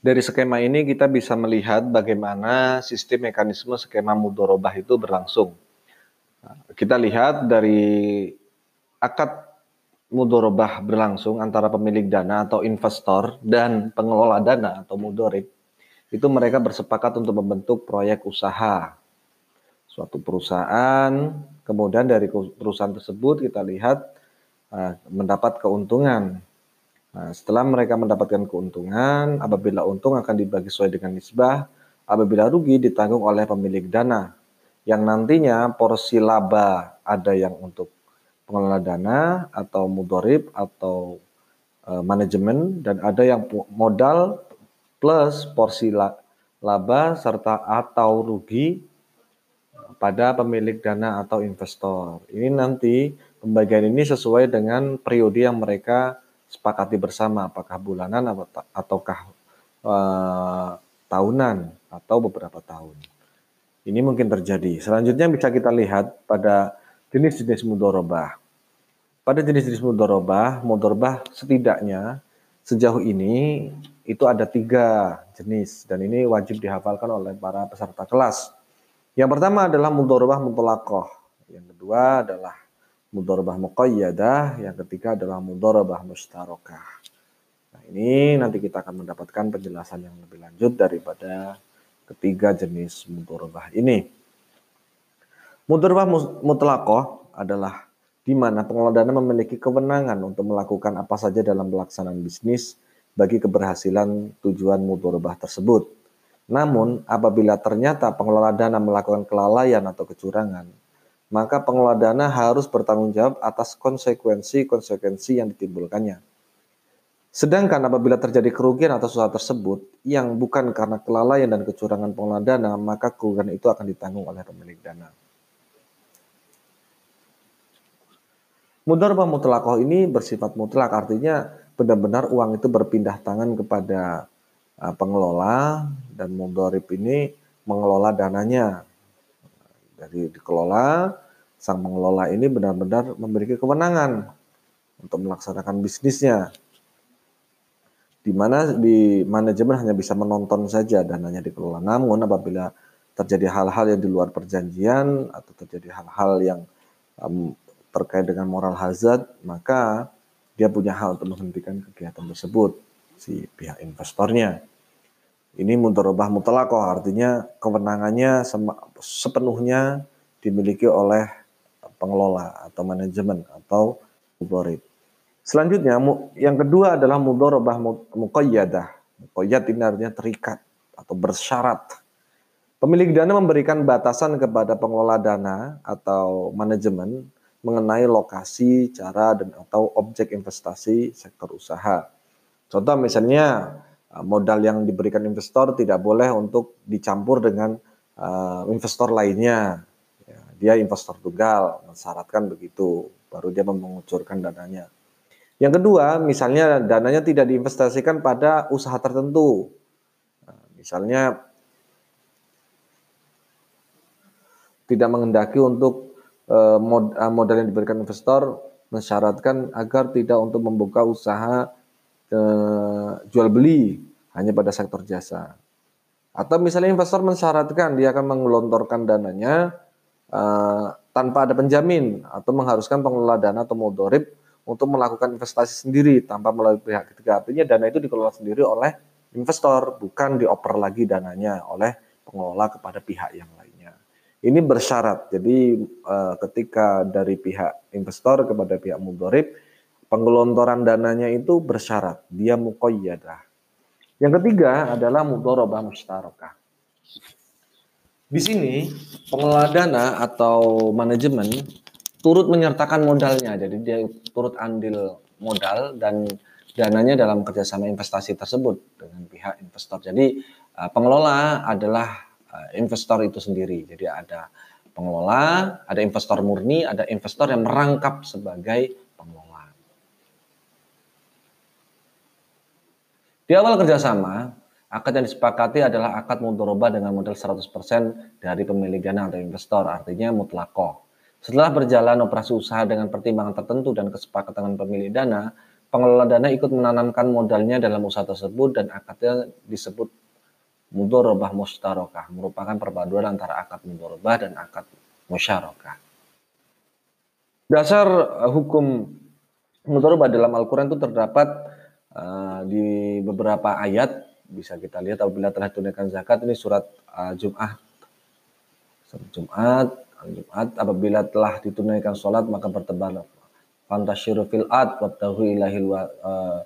Dari skema ini kita bisa melihat bagaimana sistem mekanisme skema mudorobah itu berlangsung. Kita lihat dari akad mudorobah berlangsung antara pemilik dana atau investor dan pengelola dana atau mudorib, itu mereka bersepakat untuk membentuk proyek usaha. Suatu perusahaan, kemudian dari perusahaan tersebut kita lihat uh, mendapat keuntungan Nah, setelah mereka mendapatkan keuntungan, apabila untung akan dibagi sesuai dengan nisbah, apabila rugi ditanggung oleh pemilik dana. Yang nantinya porsi laba ada yang untuk pengelola dana atau mudorib atau e, manajemen dan ada yang modal plus porsi laba serta atau rugi pada pemilik dana atau investor. Ini nanti pembagian ini sesuai dengan periode yang mereka sepakati bersama apakah bulanan ataukah uh, tahunan atau beberapa tahun. Ini mungkin terjadi. Selanjutnya bisa kita lihat pada jenis-jenis mudorobah. Pada jenis-jenis mudorobah, mudorobah setidaknya sejauh ini itu ada tiga jenis dan ini wajib dihafalkan oleh para peserta kelas. Yang pertama adalah mudorobah mutolakoh. Yang kedua adalah mudorobah muqayyadah, yang ketiga adalah mudorobah mustarokah. Nah, ini nanti kita akan mendapatkan penjelasan yang lebih lanjut daripada ketiga jenis mudorobah ini. Mudorobah mutlakoh adalah di mana pengelola dana memiliki kewenangan untuk melakukan apa saja dalam pelaksanaan bisnis bagi keberhasilan tujuan mudorobah tersebut. Namun, apabila ternyata pengelola dana melakukan kelalaian atau kecurangan, maka pengelola dana harus bertanggung jawab atas konsekuensi-konsekuensi yang ditimbulkannya. Sedangkan apabila terjadi kerugian atas usaha tersebut yang bukan karena kelalaian dan kecurangan pengelola dana, maka kerugian itu akan ditanggung oleh pemilik dana. Mudharabah mutlakoh ini bersifat mutlak, artinya benar-benar uang itu berpindah tangan kepada uh, pengelola dan mudharib ini mengelola dananya dari dikelola, sang pengelola ini benar-benar memiliki kewenangan untuk melaksanakan bisnisnya. Di mana di manajemen hanya bisa menonton saja dananya dikelola. Namun apabila terjadi hal-hal yang di luar perjanjian atau terjadi hal-hal yang um, terkait dengan moral hazard, maka dia punya hak untuk menghentikan kegiatan tersebut si pihak investornya. Ini mudorobah mutlakoh artinya kewenangannya sepenuhnya dimiliki oleh pengelola atau manajemen atau muborib. Selanjutnya yang kedua adalah mudorobah muqayyadah. Muqayyad ini artinya terikat atau bersyarat. Pemilik dana memberikan batasan kepada pengelola dana atau manajemen mengenai lokasi, cara, dan atau objek investasi sektor usaha. Contoh misalnya modal yang diberikan investor tidak boleh untuk dicampur dengan uh, investor lainnya. Ya, dia investor tunggal, mensyaratkan begitu, baru dia mengucurkan dananya. Yang kedua, misalnya dananya tidak diinvestasikan pada usaha tertentu. Nah, misalnya tidak mengendaki untuk uh, mod, uh, modal yang diberikan investor mensyaratkan agar tidak untuk membuka usaha eh, jual beli hanya pada sektor jasa. Atau misalnya investor mensyaratkan dia akan menggelontorkan dananya uh, tanpa ada penjamin atau mengharuskan pengelola dana atau modorib untuk melakukan investasi sendiri tanpa melalui pihak ketiga. Artinya dana itu dikelola sendiri oleh investor, bukan dioper lagi dananya oleh pengelola kepada pihak yang lainnya. Ini bersyarat. Jadi uh, ketika dari pihak investor kepada pihak mudorib, penggelontoran dananya itu bersyarat. Dia mukoyadah. Yang ketiga adalah mudorobah mustarokah. Di sini pengelola dana atau manajemen turut menyertakan modalnya, jadi dia turut andil modal dan dananya dalam kerjasama investasi tersebut dengan pihak investor. Jadi uh, pengelola adalah uh, investor itu sendiri. Jadi ada pengelola, ada investor murni, ada investor yang merangkap sebagai Di awal kerjasama, akad yang disepakati adalah akad mudoroba dengan modal 100% dari pemilik dana atau investor, artinya mutlakoh. Setelah berjalan operasi usaha dengan pertimbangan tertentu dan kesepakatan dengan pemilik dana, pengelola dana ikut menanamkan modalnya dalam usaha tersebut dan akadnya disebut mudorobah mustarokah, merupakan perpaduan antara akad mudorobah dan akad musyarakah. Dasar uh, hukum mudorobah dalam Al-Quran itu terdapat uh, di beberapa ayat, bisa kita lihat apabila telah tunaikan zakat, ini surat uh, Jum'ah. Surat Jum'at, Jumat apabila telah ditunaikan sholat maka bertebar fantasyiru fil ad wabtahu ilahil wa, uh,